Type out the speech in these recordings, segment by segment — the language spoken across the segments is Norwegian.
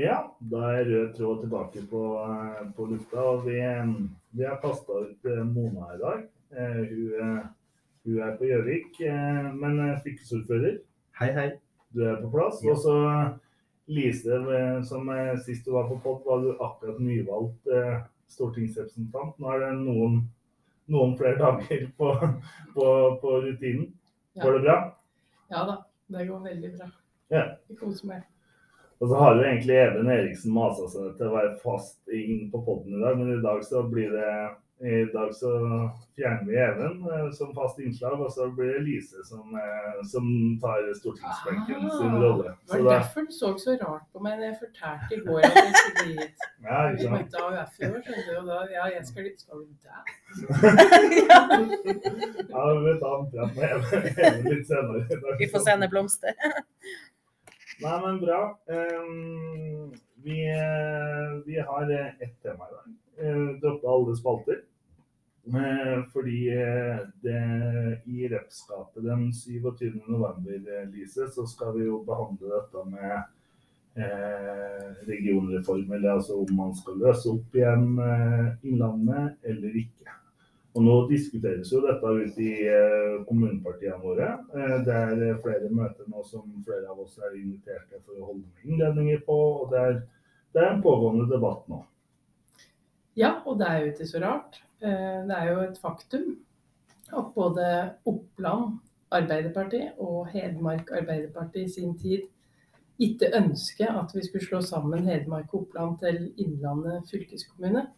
Ja, da er rød tråd tilbake på, eh, på lufta. og Vi, vi har kasta ut eh, Mona i dag. Eh, hun, hun er på Gjøvik, men fylkesordfører. Hei, hei. Du er på plass. Ja. Og så Lise, som sist du var på pod, var du akkurat nyvalgt stortingsrepresentant. Nå er det noen, noen flere dager på, på, på rutinen. Ja. Går det bra? Ja da, det går veldig bra. Ja. Jeg koser meg. Og så har jo egentlig Even Eriksen masa seg til å være fast inn på poden i dag, men i dag så blir det i dag så fjerner vi Even eh, som fast innslag, og så blir det Lise som, eh, som tar stortingsbenken ah, sin rolle. Var det derfor du så så rart på meg da jeg fortalte i går at jeg skulle bli hit? Ja, ikke sant. Vi møtte AUF i år, skjønner du, og da Ja, jeg skal litt Skal du der? ja, vi tar en prat med Even litt senere. Vi får sende blomster. Nei, men bra. Um, vi, vi, har ett tema i dag. Uh, Droppe alle spalter. Uh, fordi det, i repskapet den 27. november, Lise, så skal vi jo behandle dette med uh, regionreform. Eller altså om man skal løse opp igjen Innlandet eller ikke. Og Nå diskuteres jo dette ute i eh, kommunepartiene våre. Eh, det er flere møter nå som flere av oss er invitert til for å holde innledninger på. og det er, det er, en pågående debatt nå. Ja, og det er jo ikke så rart. Eh, det er jo et faktum at både Oppland Arbeiderparti og Hedmark Arbeiderparti i sin tid ikke ønsket at vi skulle slå sammen Hedmark og Oppland til Innlandet fylkeskommune.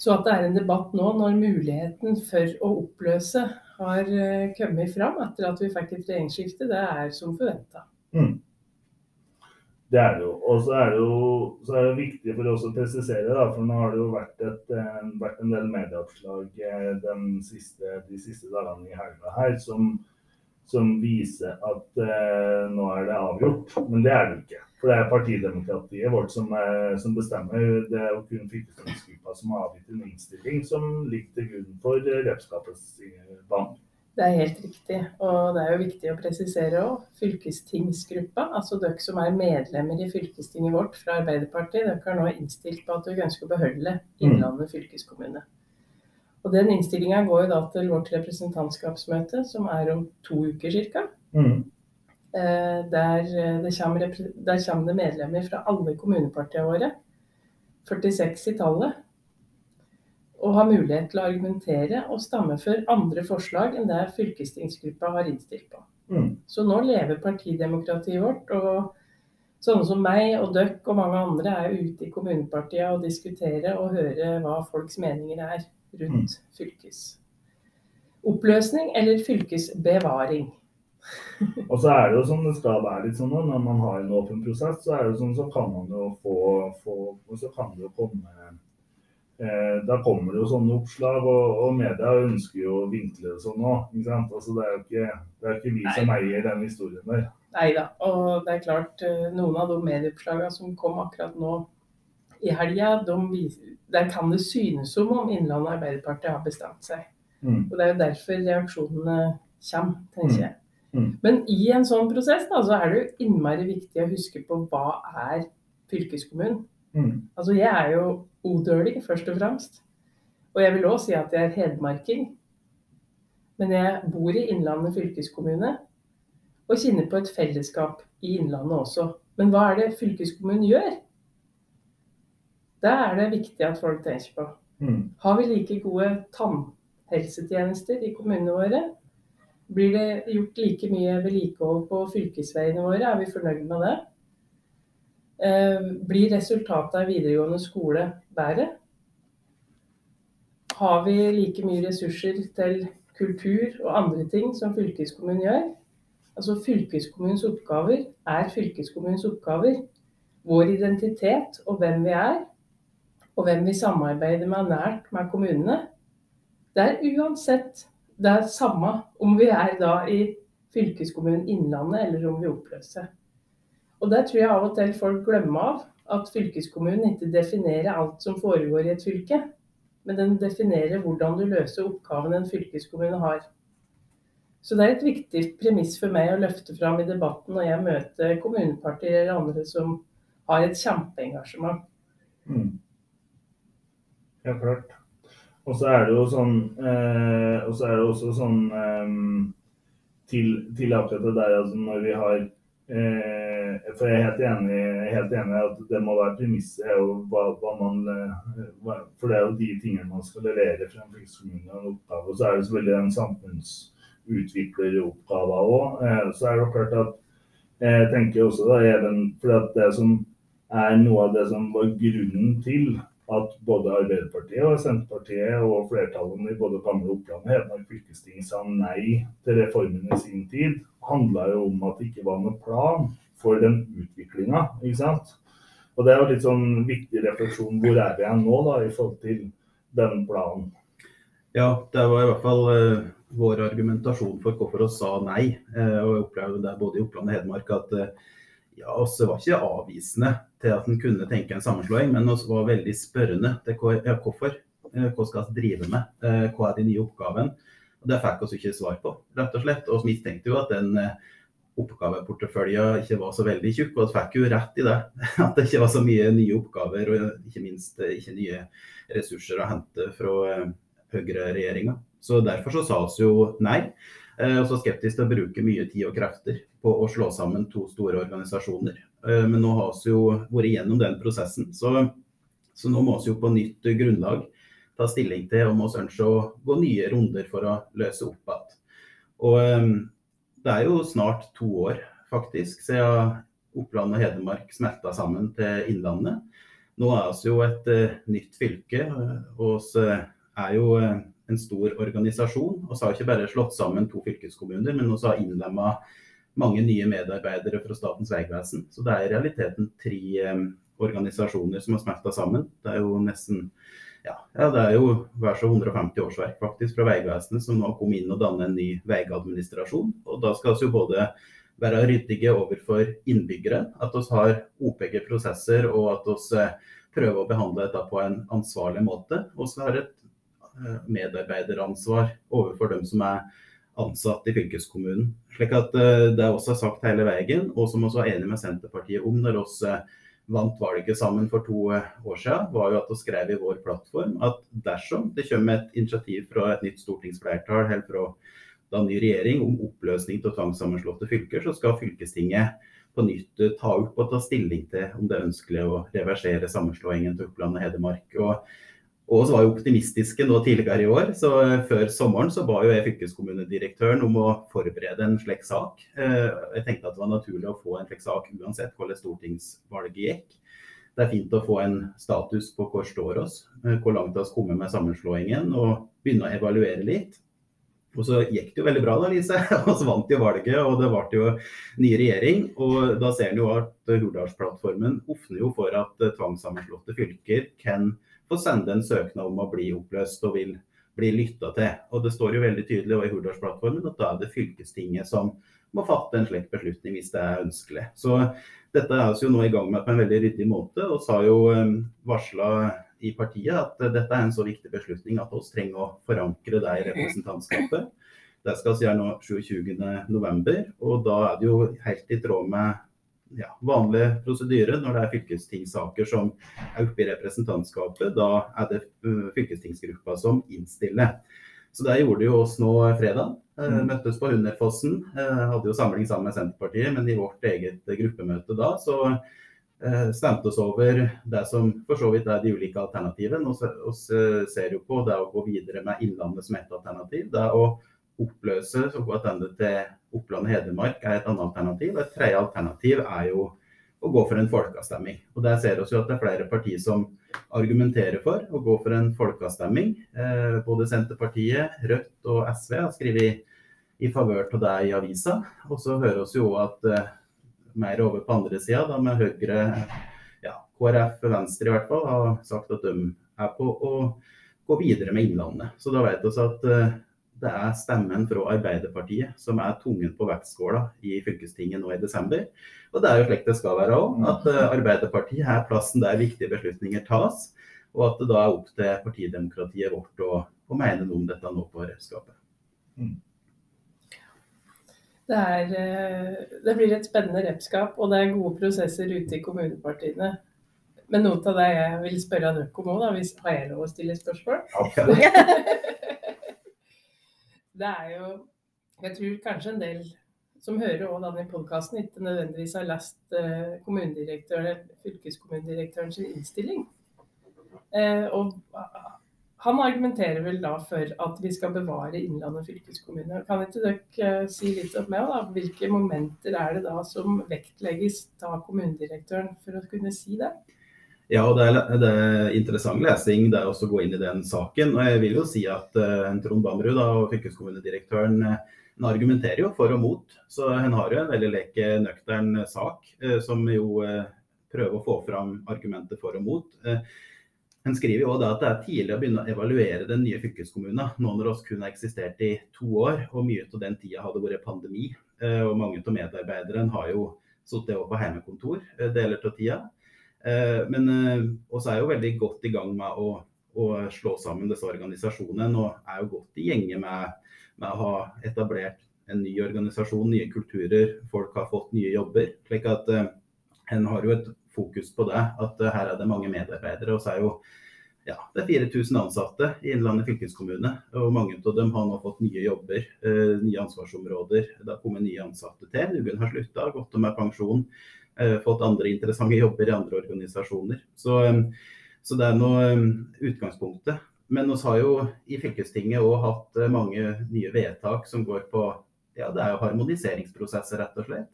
Så at det er en debatt nå når muligheten for å oppløse har eh, kommet fram etter at vi fikk et regjeringsskifte, det er som forventa. Mm. Det er det jo. Og så er det jo er det viktig for oss å presisere, da, for nå har det jo vært, et, eh, vært en del medieoppslag eh, de siste dagene i helga her som, som viser at eh, nå er det avgjort. Men det er det ikke. For det er partidemokratiet vårt som, er, som bestemmer. Det er kun fylkestingsgruppa som har avgitt en innstilling som ligger til grunn for repskapets behandling. Det er helt riktig. Og det er jo viktig å presisere òg. Fylkestingsgruppa, altså dere som er medlemmer i fylkestinget vårt fra Arbeiderpartiet, dere har nå innstilt på at dere ønsker å beholde Innlandet fylkeskommune. Og Den innstillinga går jo da til vårt representantskapsmøte, som er om to uker ca. Mm. Eh, der eh, det, kommer, der kommer det medlemmer fra alle kommunepartiene våre, 46 i tallet, og har mulighet til å argumentere og stamme for andre forslag enn det fylkestingsgruppa har innstilt på. Mm. Så nå lever partidemokratiet vårt. og Sånne som meg og dere og mange andre er ute i kommunepartiene og diskuterer og hører hva folks meninger er rundt fylkes fylkesoppløsning eller fylkesbevaring. Og så er det jo sånn det skal være litt sånn når man har en åpen prosess, så er det sånn så kan man jo få, få og så kan det jo komme eh, Da kommer det jo sånne oppslag, og, og media ønsker jo å vinkle det sånn òg. Altså, det, er jo ikke, det er ikke vi Nei. som eier den historien der. Nei da. Og det er klart, eh, noen av de medieoppslagene som kom akkurat nå i helga, der kan det synes som om Innlandet Arbeiderparti har bestemt seg. Mm. Og Det er jo derfor reaksjonene kommer, tenker jeg. Mm. Men i en sånn prosess da, så er det jo innmari viktig å huske på hva er fylkeskommunen. Mm. Altså jeg er jo odøling først og fremst. Og jeg vil òg si at jeg er hedmarking. Men jeg bor i Innlandet fylkeskommune og kjenner på et fellesskap i Innlandet også. Men hva er det fylkeskommunen gjør? Det er det viktig at folk tenker på. Mm. Har vi like gode tannhelsetjenester i kommunene våre? Blir det gjort like mye vedlikehold på fylkesveiene våre? Er vi fornøyd med det? Eh, blir resultatet av videregående skole bedre? Har vi like mye ressurser til kultur og andre ting som fylkeskommunen gjør? Altså Fylkeskommunens oppgaver er fylkeskommunens oppgaver. Vår identitet og hvem vi er, og hvem vi samarbeider med nært med kommunene, det er uansett det er samme om vi er da i fylkeskommunen Innlandet eller om vi oppløser. Og der tror jeg av og til folk glemmer av at fylkeskommunen ikke definerer alt som foregår i et fylke, men den definerer hvordan du løser oppgaven en fylkeskommune har. Så det er et viktig premiss for meg å løfte fram i debatten når jeg møter kommunepartier eller andre som har et kjempeengasjement. Mm. Ja, klart. Og så er det jo sånn eh, Og så er det også sånn eh, til, til, akkurat det der altså når vi har eh, For jeg er helt enig, helt enig at det må være premisset hva, hva man hva, For det er jo de tingene man skal levere fra en fylkeskommune og en oppgave. Og så er det selvfølgelig den samfunnsutvikleroppgave òg. Eh, så er det klart at jeg tenker også da, even, for det som er noe av det som var grunnen til at både Arbeiderpartiet og Senterpartiet og flertallene i både gamle Oppland og Hedmark fylkesting sa nei til reformen i sin tid, handla jo om at det ikke var noen plan for den utviklinga. Og Det er jo litt sånn viktig refleksjon. Hvor er vi nå da, i forhold til den planen? Ja, det var i hvert fall uh, vår argumentasjon for hvorfor vi sa nei. Uh, og Jeg opplevde det både i Oppland og Hedmark at uh, ja, oss var ikke avvisende til at en kunne tenke en sammenslåing, men også var veldig spørrende til hva, hvorfor. Eh, hva skal vi drive med? Eh, hva er de nye oppgavene? Og Det fikk vi ikke svar på, rett og slett. Og vi mistenkte jo at den eh, oppgaveporteføljen ikke var så veldig tjukk. Og vi fikk jo rett i det. At det ikke var så mye nye oppgaver, og ikke minst ikke nye ressurser å hente fra Høyre-regjeringa. Så derfor så sa vi jo nei. Og så skeptisk til å bruke mye tid og krefter på å slå sammen to store organisasjoner. Eh, men nå har vi jo vært gjennom den prosessen. Så, så nå må vi jo på nytt grunnlag ta stilling til om vi ønsker å gå nye runder for å løse opp igjen. Og eh, det er jo snart to år faktisk siden Oppland og Hedmark smelta sammen til Innlandet. Nå er vi jo et uh, nytt fylke, og vi er jo en stor organisasjon. Vi har ikke bare slått sammen to fylkeskommuner, men vi har innlemma mange nye medarbeidere fra Statens vegvesen. Så det er i realiteten tre um, organisasjoner som har smelta sammen. Det er jo nesten ja, det er jo hver så 150 årsverk faktisk fra Vegvesenet som nå kom inn og danne en ny veiadministrasjon. Og da skal vi jo både være ryddige overfor innbyggere, at vi har OPG-prosesser og at vi eh, prøver å behandle dette på en ansvarlig måte. Og så har et eh, medarbeideransvar overfor dem som er ansatt i fylkeskommunen. Slik at uh, Det er også sagt hele veien, og som vi var enige med Senterpartiet om når vi uh, vant valget sammen for to uh, år siden, var jo at vi skrev i vår plattform at dersom det kommer et initiativ fra et nytt stortingsflertall eller fra da ny regjering om oppløsning av tvangssammenslåtte fylker, så skal fylkestinget på nytt ta opp og ta stilling til om det er ønskelig å reversere sammenslåingen til Oppland og Hedmark. Og og så var jo optimistiske nå tidligere i år, så eh, før sommeren så ba jo jeg fylkeskommunedirektøren om å forberede en slik sak. Eh, jeg tenkte at det var naturlig å få en slik sak uansett hvordan stortingsvalget gikk. Det er fint å få en status på hvor står oss, eh, hvor langt vi har kommet med sammenslåingen, og begynne å evaluere litt. Og så gikk det jo veldig bra, da, Lise. Og så vant jo valget, og det ble jo ny regjering. Og da ser en jo at Hurdalsplattformen åpner jo for at tvangssammenslåtte fylker kan få sende en søknad om å bli oppløst og vil bli lytta til. Og Det står jo veldig tydelig i Hurdalsplattformen at da er det fylkestinget som må fatte en slik beslutning hvis det er ønskelig. Så dette er vi jo nå i gang med på en veldig ryddig måte. og har jo um, varsla i partiet at dette er en så viktig beslutning at vi trenger å forankre det i representantskapet. Det skal vi gjøre nå 27.11, og da er det jo helt i tråd med ja, vanlig prosedyre når det er fylkestingssaker som er oppe i representantskapet. Da er det uh, fylkestingsgruppa som innstiller. Så det gjorde jo oss nå fredag. Uh, mm. Møttes på Hunderfossen. Uh, hadde jo samling sammen med Senterpartiet, men i vårt eget gruppemøte da så stemte oss over det som for så vidt er de ulike alternativene. Og ser jo på det å gå videre med Innlandet som et alternativ. Det å oppløse så gå tilbake til Oppland og Hedmark er et annet alternativ. Et tredje alternativ er jo å gå for en folkeavstemning. Og Der ser vi at det er flere partier som argumenterer for å gå for en folkeavstemning. Eh, både Senterpartiet, Rødt og SV har skrevet i favør av det i avisa. Og så hører vi jo at eh, mer over på andre sida, med Høyre, ja, KrF, Venstre i hvert fall, har sagt at de er på å gå videre med Innlandet. Så da vet vi at eh, det er stemmen fra Arbeiderpartiet som er tungen på vektskåla i fylkestinget nå i desember. Og det er jo slik det skal være òg, at eh, Arbeiderpartiet er plassen der viktige beslutninger tas. Og at det da er opp til partidemokratiet vårt å, å mene noe om dette nå på redskapet. Mm. Det, er, eh, det blir et spennende repskap, og det er gode prosesser ute i kommunepartiene. Men noe av det jeg vil spørre om òg, hvis har jeg lov å stille spørsmål? det er jo Jeg tror kanskje en del som hører også denne podkasten, ikke nødvendigvis har lest uh, kommunedirektøren eller fylkeskommunedirektørens innstilling. Uh, og han argumenterer vel da for at vi skal bevare Innlandet fylkeskommune. Kan ikke dere si litt om meg, da? Hvilke momenter er det da som vektlegges av kommunedirektøren for å kunne si det? Ja, og det er, det er, interessant lesing det er også å gå inn i den saken. Og jeg vil jo si at uh, Trond Bamrud og fylkeskommunedirektøren uh, argumenterer jo for og mot. Så hun har jo en veldig leke nøktern sak, uh, som jo prøver å få fram argumenter for og mot. Han skriver jo også at det er tidlig å begynne å evaluere den nye fylkeskommunen, nå når oss kun har eksistert i to år og mye av den tida hadde vært pandemi. Eh, og mange av medarbeiderne har jo sittet på hjemmekontor eh, deler av tida. Eh, men vi er jo veldig godt i gang med å, å slå sammen disse organisasjonene og er jo godt i gjenge med, med, å ha etablert en ny organisasjon, nye kulturer, folk har fått nye jobber. slik at en har jo et fokus på det. At her er det mange medarbeidere. Og så er jo ja, det er 4000 ansatte i Innlandet fylkeskommune. Og mange av dem har nå fått nye jobber, nye ansvarsområder. Det har kommet nye ansatte til. Noen har slutta, gått med pensjon. Uh, fått andre interessante jobber i andre organisasjoner. Så, um, så det er nå um, utgangspunktet. Men vi har jo i fylkestinget òg hatt mange nye vedtak som går på ja, det er jo harmoniseringsprosesser, rett og slett.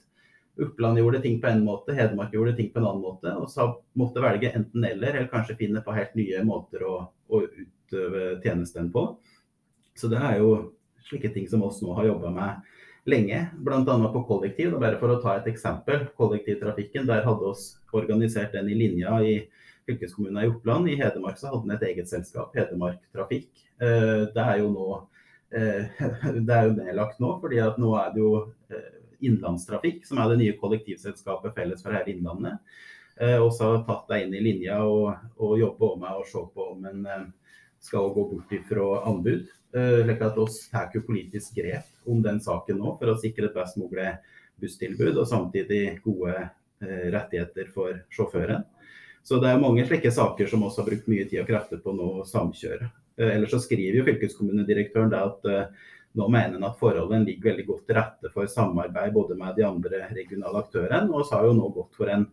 Oppland gjorde ting på en måte, Hedmark gjorde ting på en annen måte. Og så måtte velge enten-eller, eller kanskje finne på helt nye måter å, å utøve tjenesten på. Så det er jo slike ting som oss nå har jobba med lenge, bl.a. på kollektiv. Bare for å ta et eksempel. Kollektivtrafikken, der hadde oss organisert den i linja i fylkeskommunen i Oppland. I Hedmark så hadde den et eget selskap, Hedmark Trafikk. Eh, det er jo nå eh, det er jo nedlagt nå, fordi at nå er det jo eh, Innlandstrafikk, som er det nye kollektivselskapet felles for her Innlandet. Også har tatt deg inn i linja og, og jobber med å se på om en skal gå bort fra anbud. Eh, slik at oss tar politisk grep om den saken nå for å sikre et best mulig busstilbud og samtidig gode eh, rettigheter for sjåføren. Så det er mange slike saker som også har brukt mye tid og krefter på nå å samkjøre. Eh, ellers så skriver jo fylkeskommunedirektøren at nå mener han at forholdene ligger veldig godt til rette for samarbeid både med de andre regionale aktørene. Og vi har jo nå gått for en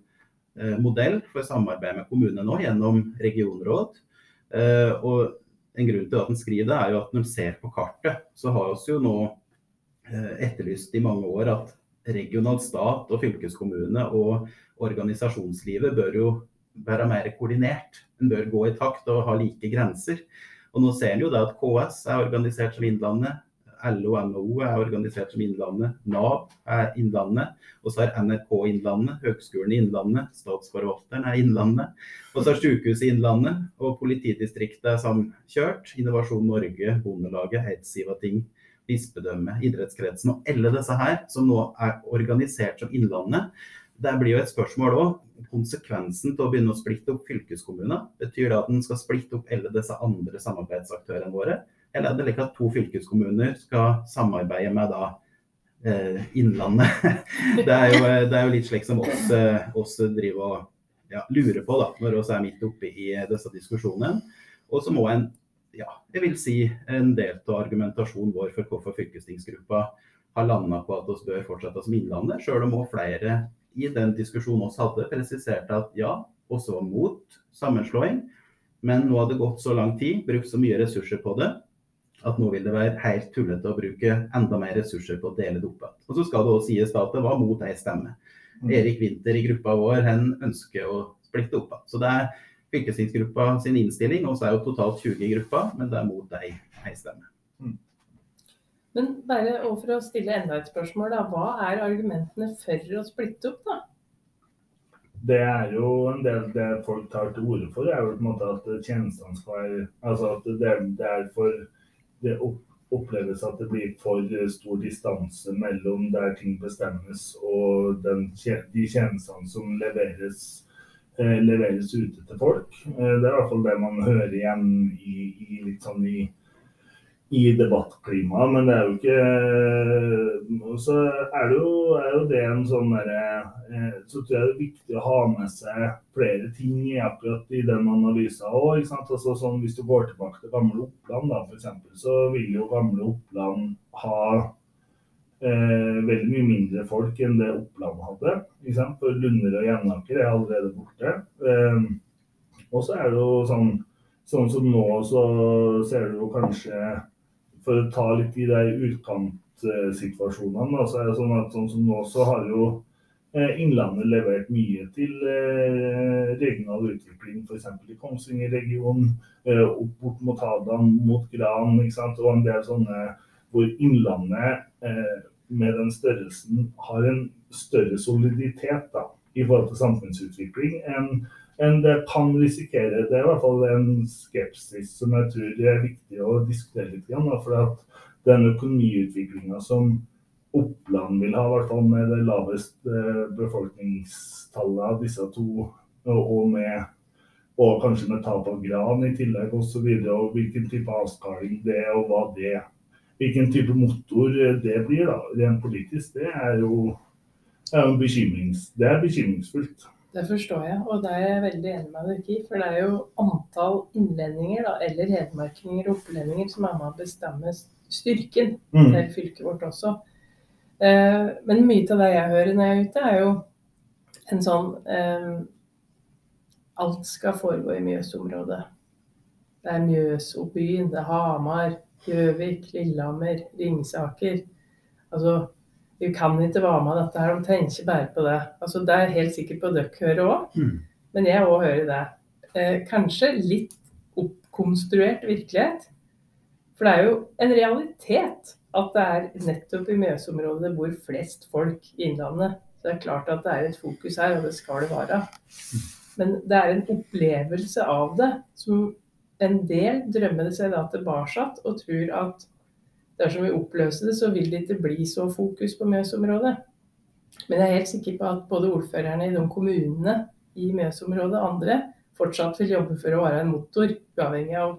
modell for samarbeid med kommunene nå gjennom regionråd. Eh, og en grunn til at en skriver det, er jo at når en ser på kartet, så har vi jo nå eh, etterlyst i mange år at regional stat og fylkeskommune og organisasjonslivet bør jo være mer koordinert. En bør gå i takt og ha like grenser. Og nå ser en jo da at KS er organisert som Innlandet, LO NHO er organisert som Innlandet, Nav er Innlandet, og så er NRK Innlandet, Høgskolen i Innlandet, Statsforvalteren er Innlandet, og så er Sykehuset Innlandet, og politidistriktet er samkjørt, Innovasjon Norge, Bondelaget, Eidsivating, bispedømmet, idrettskretsen og alle disse her, som nå er organisert som Innlandet. Det blir jo et spørsmål òg. Konsekvensen til å begynne å splitte opp fylkeskommuner, betyr det at en skal splitte opp alle disse andre samarbeidsaktørene våre? Eller er det like at to fylkeskommuner skal samarbeide med da eh, Innlandet? det, er jo, det, er jo, litt slik som oss, eh, oss driver og ja, lurer på da, når vi er midt oppe i disse diskusjonene. Og så må en, ja, jeg vil si en del av argumentasjonen vår for hvorfor fylkestingsgruppa har landa på at vi bør fortsette som Innlandet, sjøl om også flere i den diskusjonen vi hadde, presiserte at ja, også var mot sammenslåing. Men nå har det gått så lang tid, brukt så mye ressurser på det, at nå vil det være helt tullete å bruke enda mer ressurser på å dele det opp igjen. Og så skal det også sies at det var mot ei stemme. Mm. Erik Winther i gruppa vår han ønsker å splitte opp igjen. Så det er fylkestingsgruppa sin innstilling, og så er jo totalt 20 i gruppa, men det er mot ei, ei stemme. Mm. Men bare for å stille enda et spørsmål, da. Hva er argumentene for å splitte opp, da? Det er jo en del det folk tar til orde for, er jo på en måte at tjenestene skal være Altså at det, det er for det oppleves at det blir for stor distanse mellom der ting bestemmes og den, de tjenestene som leveres, eh, leveres ute til folk. Eh, det er i hvert fall det man hører igjen i, i litt sånn i, i debattklimaet. Men det er jo ikke så er, det jo, er jo det en sånn derre eh, Så tror jeg det er viktig å ha med seg flere ting i akkurat i den analysen òg. Altså, sånn, hvis du går tilbake til gamle Oppland, da, f.eks., så vil jo gamle Oppland ha eh, veldig mye mindre folk enn det Oppland hadde. Ikke sant? For Lunder og Jevnaker er allerede borte. Eh, og så er det jo sånn, sånn som nå, så ser du jo kanskje For å ta litt i de utkantsituasjonene, så er det sånn at sånn som nå, så har jo eh, Innlandet levert mye til eh, regional utvikling, f.eks. i Kongsvinger-regionen, eh, opp bort mot Hadan, mot Gran, ikke sant? og en del sånne hvor Innlandet med den størrelsen har en større soliditet da, i forhold til samfunnsutvikling enn det kan risikere. Det er i hvert fall en skepsis som jeg tror er viktig å diskutere litt. Igjen, for den økonomiutviklinga som Oppland vil ha, i hvert fall med det laveste eh, befolkningstallet av disse to, og, med, og kanskje med tap av gran i tillegg osv., og, og hvilken type avskaling det er, og hva det hvilken type motor det blir da, rent politisk, det er jo, er jo bekymrings, det er bekymringsfullt. Det forstår jeg, og det er jeg veldig enig med deg i. For det er jo antall innlendinger, da, eller hedmarkinger og opplendinger, som er med å bestemme styrken mm. til fylket vårt også. Eh, men mye av det jeg hører når jeg er ute, er jo en sånn eh, Alt skal foregå i Mjøsområdet. Det er Mjøsobyen, det er Hamar, Gjøvik, Lillehammer, Ringsaker. Altså vi kan ikke være med dette her, de tenker bare på det. Altså, det er helt sikkert på dere hører òg, mm. men jeg òg hører det. Eh, kanskje litt oppkonstruert virkelighet. For det er jo en realitet at det er nettopp i Mjøsområdet hvor flest folk i Innlandet. Så det er klart at det er et fokus her, og det skal det være. Men det er en opplevelse av det som en del drømmer seg da tilbake og tror at dersom vi oppløser det, så vil det ikke bli så fokus på Mjøsområdet. Men jeg er helt sikker på at både ordførerne i de kommunene i Mjøsområdet og andre fortsatt vil jobbe for å være en motor, uavhengig av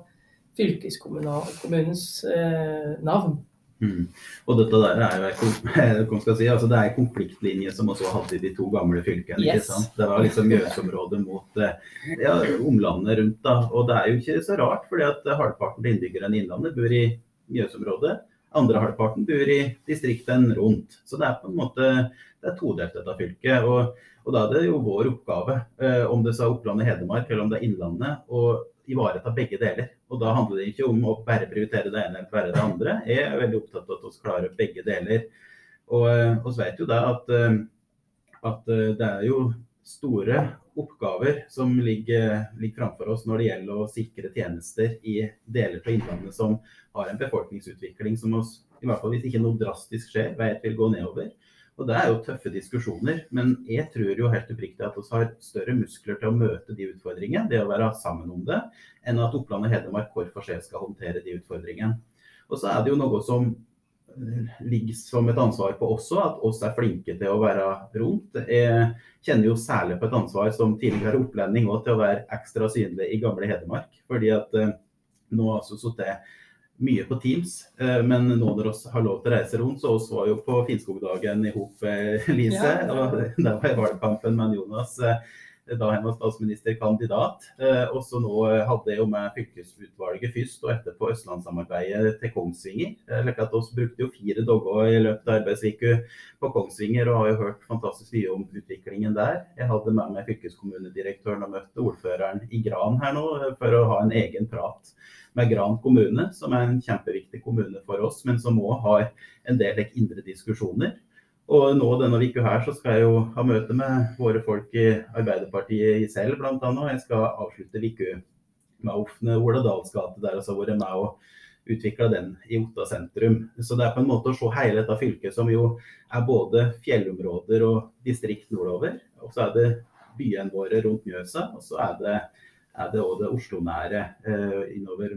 fylkeskommunens eh, navn. Mm. Og dette der er jo si, altså det er konfliktlinje som også hadde i de to gamle fylkene. Yes. Det var liksom Mjøsområdet mot eh, ja, omlandet rundt. da, Og det er jo ikke så rart, fordi at halvparten av innbyggerne i Innlandet bor i Mjøsområdet. Andre halvparten bor i distriktene rundt. Så det er på en måte det er todelt dette fylket. Og, og, da er det jo vår oppgave, eh, om det så er Oppland og Hedmark eller om det er Innlandet, å ivareta begge deler. Og da handler det ikke om å bare prioritere det ene eller bare det andre. Jeg er veldig opptatt av at vi klarer begge deler. Og vi vet jo da at, eh, at eh, det er jo store oppgaver som ligger, ligger, framfor oss når det gjelder å sikre tjenester i deler av Innlandet som har en befolkningsutvikling som oss, i hvert fall hvis ikke noe drastisk skjer, vet vil gå nedover. Og Det er jo tøffe diskusjoner, men jeg tror jo helt oppriktig at vi har større muskler til å møte de utfordringene, det å være sammen om det, enn at Oppland og Hedmark hver for seg skal håndtere de utfordringene. Og så er det jo noe som ligger som et ansvar på også, at oss er flinke til å være rundt. Jeg kjenner jo særlig på et ansvar som tidligere opplending også, til å være ekstra synlig i gamle Hedmark. fordi at eh, nå har vi sittet mye på Teams, eh, men nå når vi har lov til å reise rundt, så oss var jo på Finnskogdagen i hop, Lise. Ja, ja. og Der var valgkampen med Jonas da han var statsministerkandidat. Eh, og så nå hadde jeg jo med fylkesutvalget først, og etterpå Østlandssamarbeidet til Kongsvinger. Like at oss brukte jo fire dager i løpet av arbeidsuka på Kongsvinger, og har jo hørt fantastisk mye om utviklingen der. Jeg hadde med meg fylkeskommunedirektøren og møtte ordføreren i Gran her nå for å ha en egen prat med Gran kommune, som er en kjempeviktig kommune for oss, men som òg har en del indre diskusjoner. Og nå denne uka her så skal jeg jo ha møte med våre folk i Arbeiderpartiet i selv bl.a. Jeg skal avslutte uka med Ofne Ola Dahls gate, der vi har vært med og utvikla den i Otta sentrum. Så det er på en måte å se hele dette fylket som jo er både fjellområder og distrikt nordover. Og så er det byene våre rundt Mjøsa, og så er det er det òg det Oslo-nære eh, innover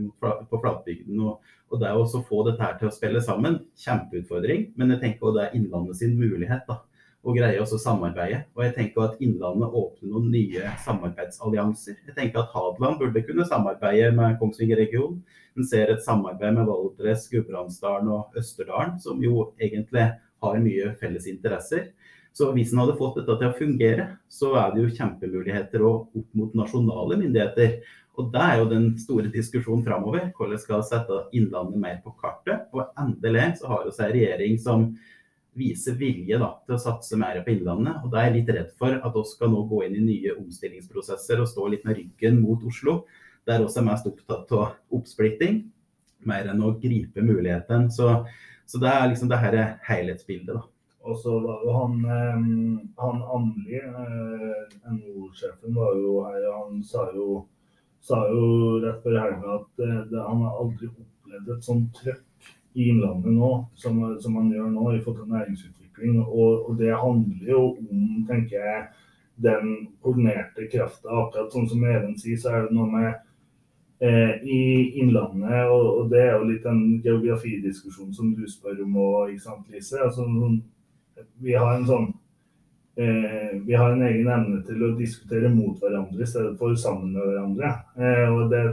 på flatbygden. Og, og det å få dette her til å spille sammen, kjempeutfordring. Men jeg tenker også det er Innlandet sin mulighet da, å greie å samarbeide. Og jeg tenker at Innlandet åpner noen nye samarbeidsallianser. Jeg tenker at Hadeland burde kunne samarbeide med Kongsvinger-regionen. En ser et samarbeid med Valdres, Gudbrandsdalen og Østerdalen, som jo egentlig har mye felles interesser. Så hvis en hadde fått dette til å fungere, så er det jo kjempemuligheter opp mot nasjonale myndigheter. Og det er jo den store diskusjonen framover. Hvordan skal sette Innlandet mer på kartet? Og endelig så har vi en regjering som viser vilje da, til å satse mer på Innlandet. Og da er jeg litt redd for at vi skal nå gå inn i nye omstillingsprosesser og stå litt med ryggen mot Oslo. Der også er mest opptatt av oppsplitting, mer enn å gripe muligheten. Så, så det er liksom det her helhetsbildet. da. Og så var jo han, han Andli, eh, NHO-sjefen, var jo her. Han sa jo, sa jo rett før helga at eh, det, han har aldri opplevd et sånt trøkk i Innlandet nå som, som han gjør nå i forhold til næringsutvikling. Og, og, det handler jo om, tenker jeg, den koordinerte krafta. Akkurat sånn som Even sier, så er det noe med eh, i Innlandet, og, det er jo litt den geografidiskusjonen som du spør om òg, Lise. Altså, sånn, vi har en sånn eh, vi har en egen evne til å diskutere mot hverandre i stedet for sammen med hverandre. Eh, og det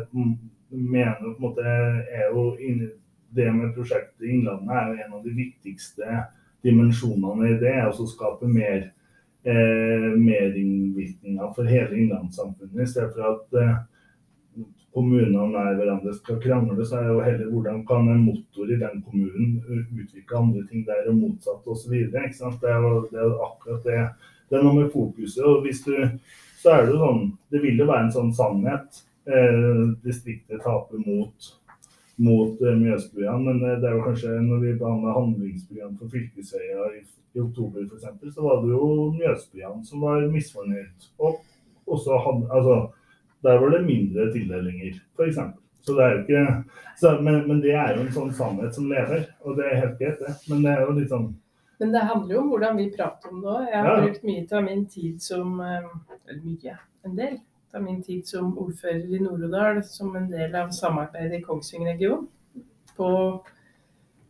mener på en måte er jo inni det med prosjektet Innlandet er jo en av de viktigste dimensjonene i det. Å skape mer eh, merinnvirkninger for hele innlandssamfunnet, i stedet for at eh, kommunene nær hverandre skal krangle, så er jo heller hvordan kan en motor i den kommunen utvikle andre ting der, og motsatt osv. Det, er jo, det er jo akkurat det. Det er noe med fokuset. og hvis du, så er Det jo sånn, det vil jo være en sånn sannhet. Eh, distriktet taper mot, mot eh, Mjøsbyene, men det er jo kanskje når vi behandler handlingsprogram for fylkesveier i, i oktober f.eks., så var det jo Mjøsbyene som var misfornøyd. Og også hadde, altså, der var det mindre tildelinger, f.eks. Så det er jo ikke, så, men, men, det er jo en sånn sannhet som lever, og det er helt greit, det. Men det er jo litt sånn Men det handler jo om hvordan vi prater om det òg. Jeg har ja. brukt mye av min tid som eh, Eller mye, en del av min tid som ordfører i Nord-Odal som en del av samarbeidet i Kongsvinger-regionen.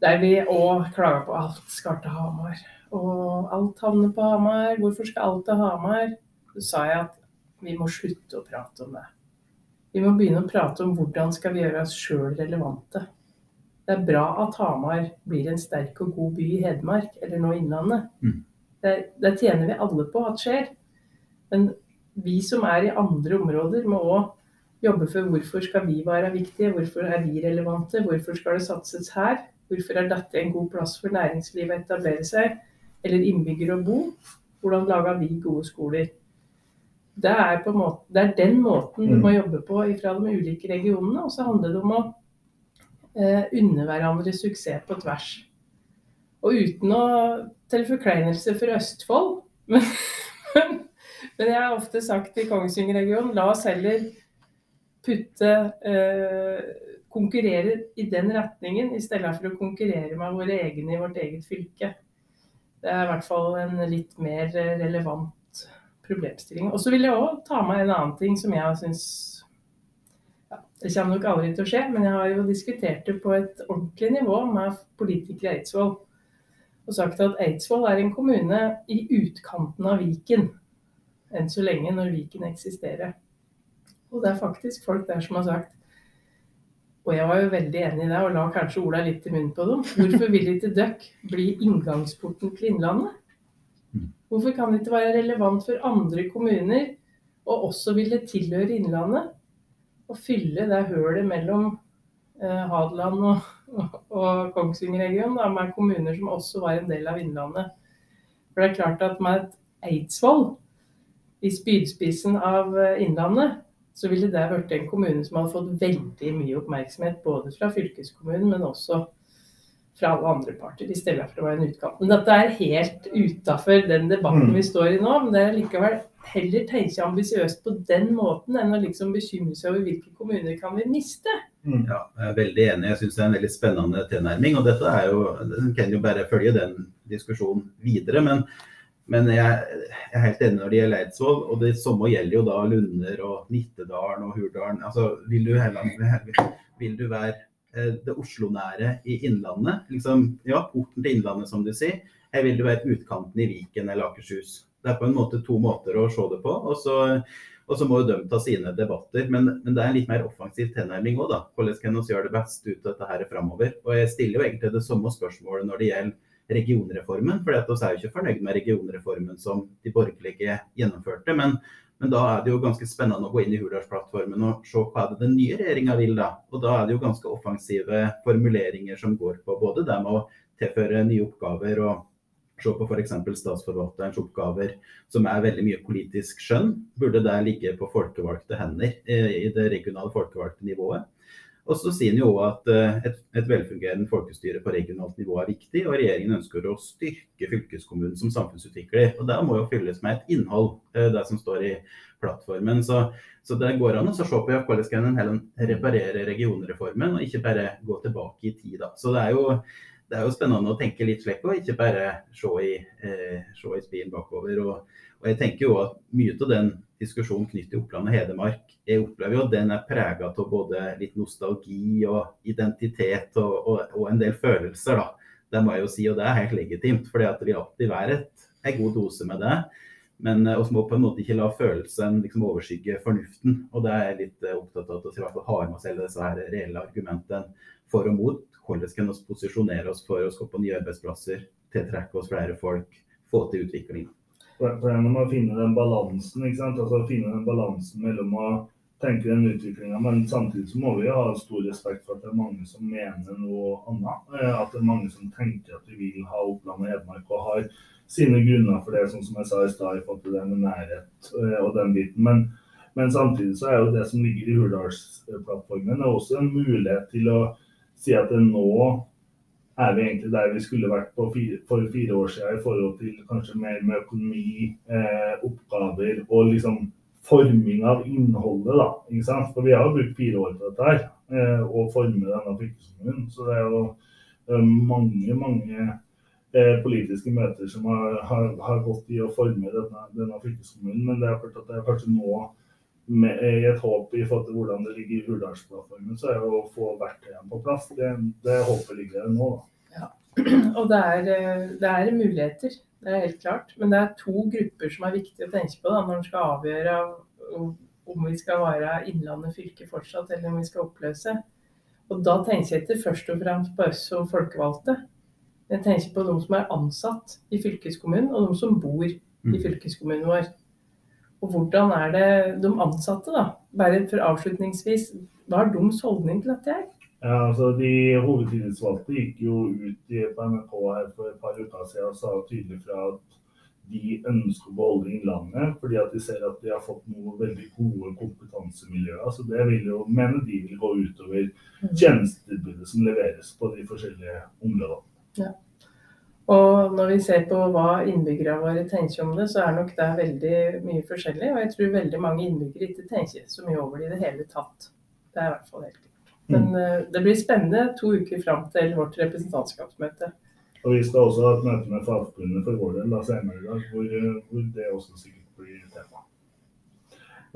Der vi òg klager på alt skal til Hamar. Og alt havner på Hamar. Hvorfor skal alt til Hamar? Så sa jeg at vi må slutte å prate om det. Vi må begynne å prate om hvordan skal vi gjøre oss sjøl relevante. Det er bra at Hamar blir en sterk og god by i Hedmark, eller nå Innlandet. Mm. Det, det, tjener vi alle på at skjer. Men vi som er i andre områder, må òg jobbe for hvorfor skal vi være viktige, hvorfor er vi relevante, hvorfor skal det satses her? Hvorfor er dette en god plass for næringslivet å etablere seg, eller innbyggere å bo? Hvordan lager vi gode skoler? Det er, måte, det er, den måten du må mm. jobbe på fra de ulike regionene. Og så handler det om å eh, unne hverandre suksess på tvers. Og uten å til forkleinelse for Østfold, men, men, men, jeg har ofte sagt i Kongsvinger-regionen la oss heller putte eh, konkurrere i den retningen, i stedet for å konkurrere med våre egne i vårt eget fylke. Det er i hvert fall en litt mer relevant problemstilling. Og så vil jeg òg ta med en annen ting som jeg syns ja, Det kommer nok aldri til å skje, men jeg har jo diskutert det på et ordentlig nivå med politikere i Eidsvoll. Og sagt at Eidsvoll er en kommune i utkanten av Viken. Enn så lenge, når Viken eksisterer. Og det er faktisk folk der som har sagt og jeg var jo veldig enig i det, og la kanskje Ola litt i munnen på dem. Hvorfor vil ikke dere bli inngangsporten til Innlandet? Hvorfor kan det ikke være relevant for andre kommuner å også ville tilhøre Innlandet? Og fylle det hølet mellom eh, Hadeland og, og, og Kongsvinger-regionen med kommuner som også var en del av Innlandet. For det er klart at med et Eidsvoll i spydspissen av eh, Innlandet, så ville det vært en kommune som hadde fått veldig mye oppmerksomhet både fra fylkeskommunen, men også fra alle andre parter, i stedet for å være en utkant. Men dette er helt utafor den debatten mm. vi står i nå. Men det er likevel heller tenke ambisiøst på den måten enn å liksom bekymre seg over hvilke kommuner kan vi miste. Mm. Ja, jeg er veldig enig. Jeg syns det er en veldig spennende tilnærming. Og dette er jo, kan jo bare følge den diskusjonen videre. Men, men jeg, jeg, er helt enig når det gjelder Eidsvoll. Og det samme gjelder jo da Lunder og Nittedalen og Hurdalen. Altså, vil du, heller, vil du være det Oslo-nære i Innlandet. Liksom, ja, porten til Innlandet, som du sier. Her vil det være utkanten i Viken eller Akershus. Det er på en måte to måter å se det på. Og så, og så må jo de ta sine debatter. Men, men, det er en litt mer offensiv tilnærming òg, da. Hvordan kan vi gjøre det best ut av dette her framover? Og jeg stiller jo egentlig det samme spørsmålet når det gjelder regionreformen. For vi er jo ikke fornøyd med regionreformen som de borgerlige gjennomførte. Men, men, da er det jo ganske spennende å gå inn i Hurdalsplattformen og se hva det den nye regjeringa vil. da. Og da er det jo ganske offensive formuleringer som går på både det med å tilføre nye oppgaver og se på f.eks. statsforvalterens oppgaver, som er veldig mye politisk skjønn. Burde det ligge på folkevalgte hender eh, i det regionale folkevalgte nivået? Og så sier han jo at eh, et, et, velfungerende folkestyre på regionalt nivå er viktig, og regjeringen ønsker å styrke fylkeskommunen som samfunnsutvikler. Og Det må jo fylles med et innhold, eh, det som står i plattformen. Så, så det går an å se på hvordan kan en reparere regionreformen, og ikke bare gå tilbake i tid. Da. Så det er jo det er jo spennende å tenke litt slik og ikke bare se i, eh, se i spien bakover. Og, og, jeg tenker jo at mye av den diskusjonen knyttet til Oppland og Hedmark, jeg opplever jo at den er prega av både litt nostalgi og identitet og, og, og, en del følelser. da. Det må jeg jo si, og det er helt legitimt. For det vil alltid være en god dose med det. Men vi eh, må på en måte ikke la følelsen liksom overskygge fornuften. Og det er jeg litt eh, opptatt av at vi i har med oss hele disse her reelle argumentene for og mot hvordan kan vi posisjonere oss for å skape nye arbeidsplasser, tiltrekke oss flere folk, få til utvikling. For når man finner den balansen, ikke sant? Altså finne den balansen mellom å tenke den utviklinga, men samtidig så må vi ha stor respekt for at det er mange som mener noe annet. Eh, at det er mange som tenker at vi vil ha Oppland og Hedmark og har sine grunner for det, sånn som jeg sa i stad i forhold til det med nærhet eh, og den biten. Men, men, samtidig så er jo det som ligger i Hurdalsplattformen, også en mulighet til å si at det nå er vi egentlig der vi skulle vært fire, for fire år siden i forhold til kanskje mer med økonomi, eh, oppgaver og liksom forming av innholdet. da, ikke sant? For vi har brukt fire år på dette her, eh, å forme denne fylkeskommunen. Så det er jo eh, mange, mange eh, politiske møter som har, har, har, gått i å forme denne, denne fylkeskommunen. Men det er klart at det er kanskje nå med et håp i forhold til hvordan det ligger i Hurdalsplattformen, så er det å få verktøyene på plass. Det, det håpet ligger der nå. Da. Ja. Og det er, eh, det er, muligheter, det er helt klart. Men det er to grupper som er viktig å tenke på da, når en skal avgjøre om vi skal være Innlandet fylke fortsatt, eller om vi skal oppløse. Og da tenker jeg ikke først og fremst på oss som folkevalgte. Jeg tenker på de som er ansatt i fylkeskommunen, og de som bor i mm. fylkeskommunen vår. Og hvordan er det de ansatte, da? Bare for avslutningsvis, hva er deres holdning til dette? her? Ja, altså De hovedtillitsvalgte gikk jo ut på NRK her for et par uker siden og sa tydelig fra at de ønsker å beholde Innlandet, fordi at de ser at de har fått noen veldig gode kompetansemiljøer. Så det vil jo, mene de vil gå utover mm. tjenestetilbudet som leveres på de forskjellige områdene. Ja. Og når vi ser på hva innbyggerne våre tenker om det, så er nok det veldig mye forskjellig. Og jeg tror veldig mange innbyggere ikke tenker så mye over det i det hele tatt. Det er i hvert fall helt klart. Men uh, det blir spennende to uker fram til vårt representantskapsmøte. Og vi skal også ha et møte med Fagforbundet for vår del senere i dag, hvor, hvor det også sikkert blir tema.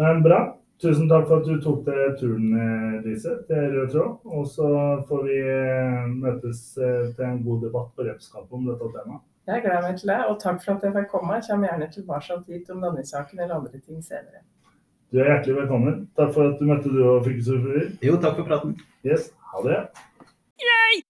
Men bra. Tusen takk for at du tok deg turen, Lise, til Rød tråd. Og så får vi eh, møtes eh, til en god debatt på Repskapet om dette temaet. Jeg gleder meg til det, og takk for at jeg fikk komme. Jeg kommer gjerne tilbake hit om denne saken eller andre ting senere. Du er hjertelig velkommen. Takk for at du møtte du og fylkesordfører. Jo, takk for praten. Yes, ha det. Yay!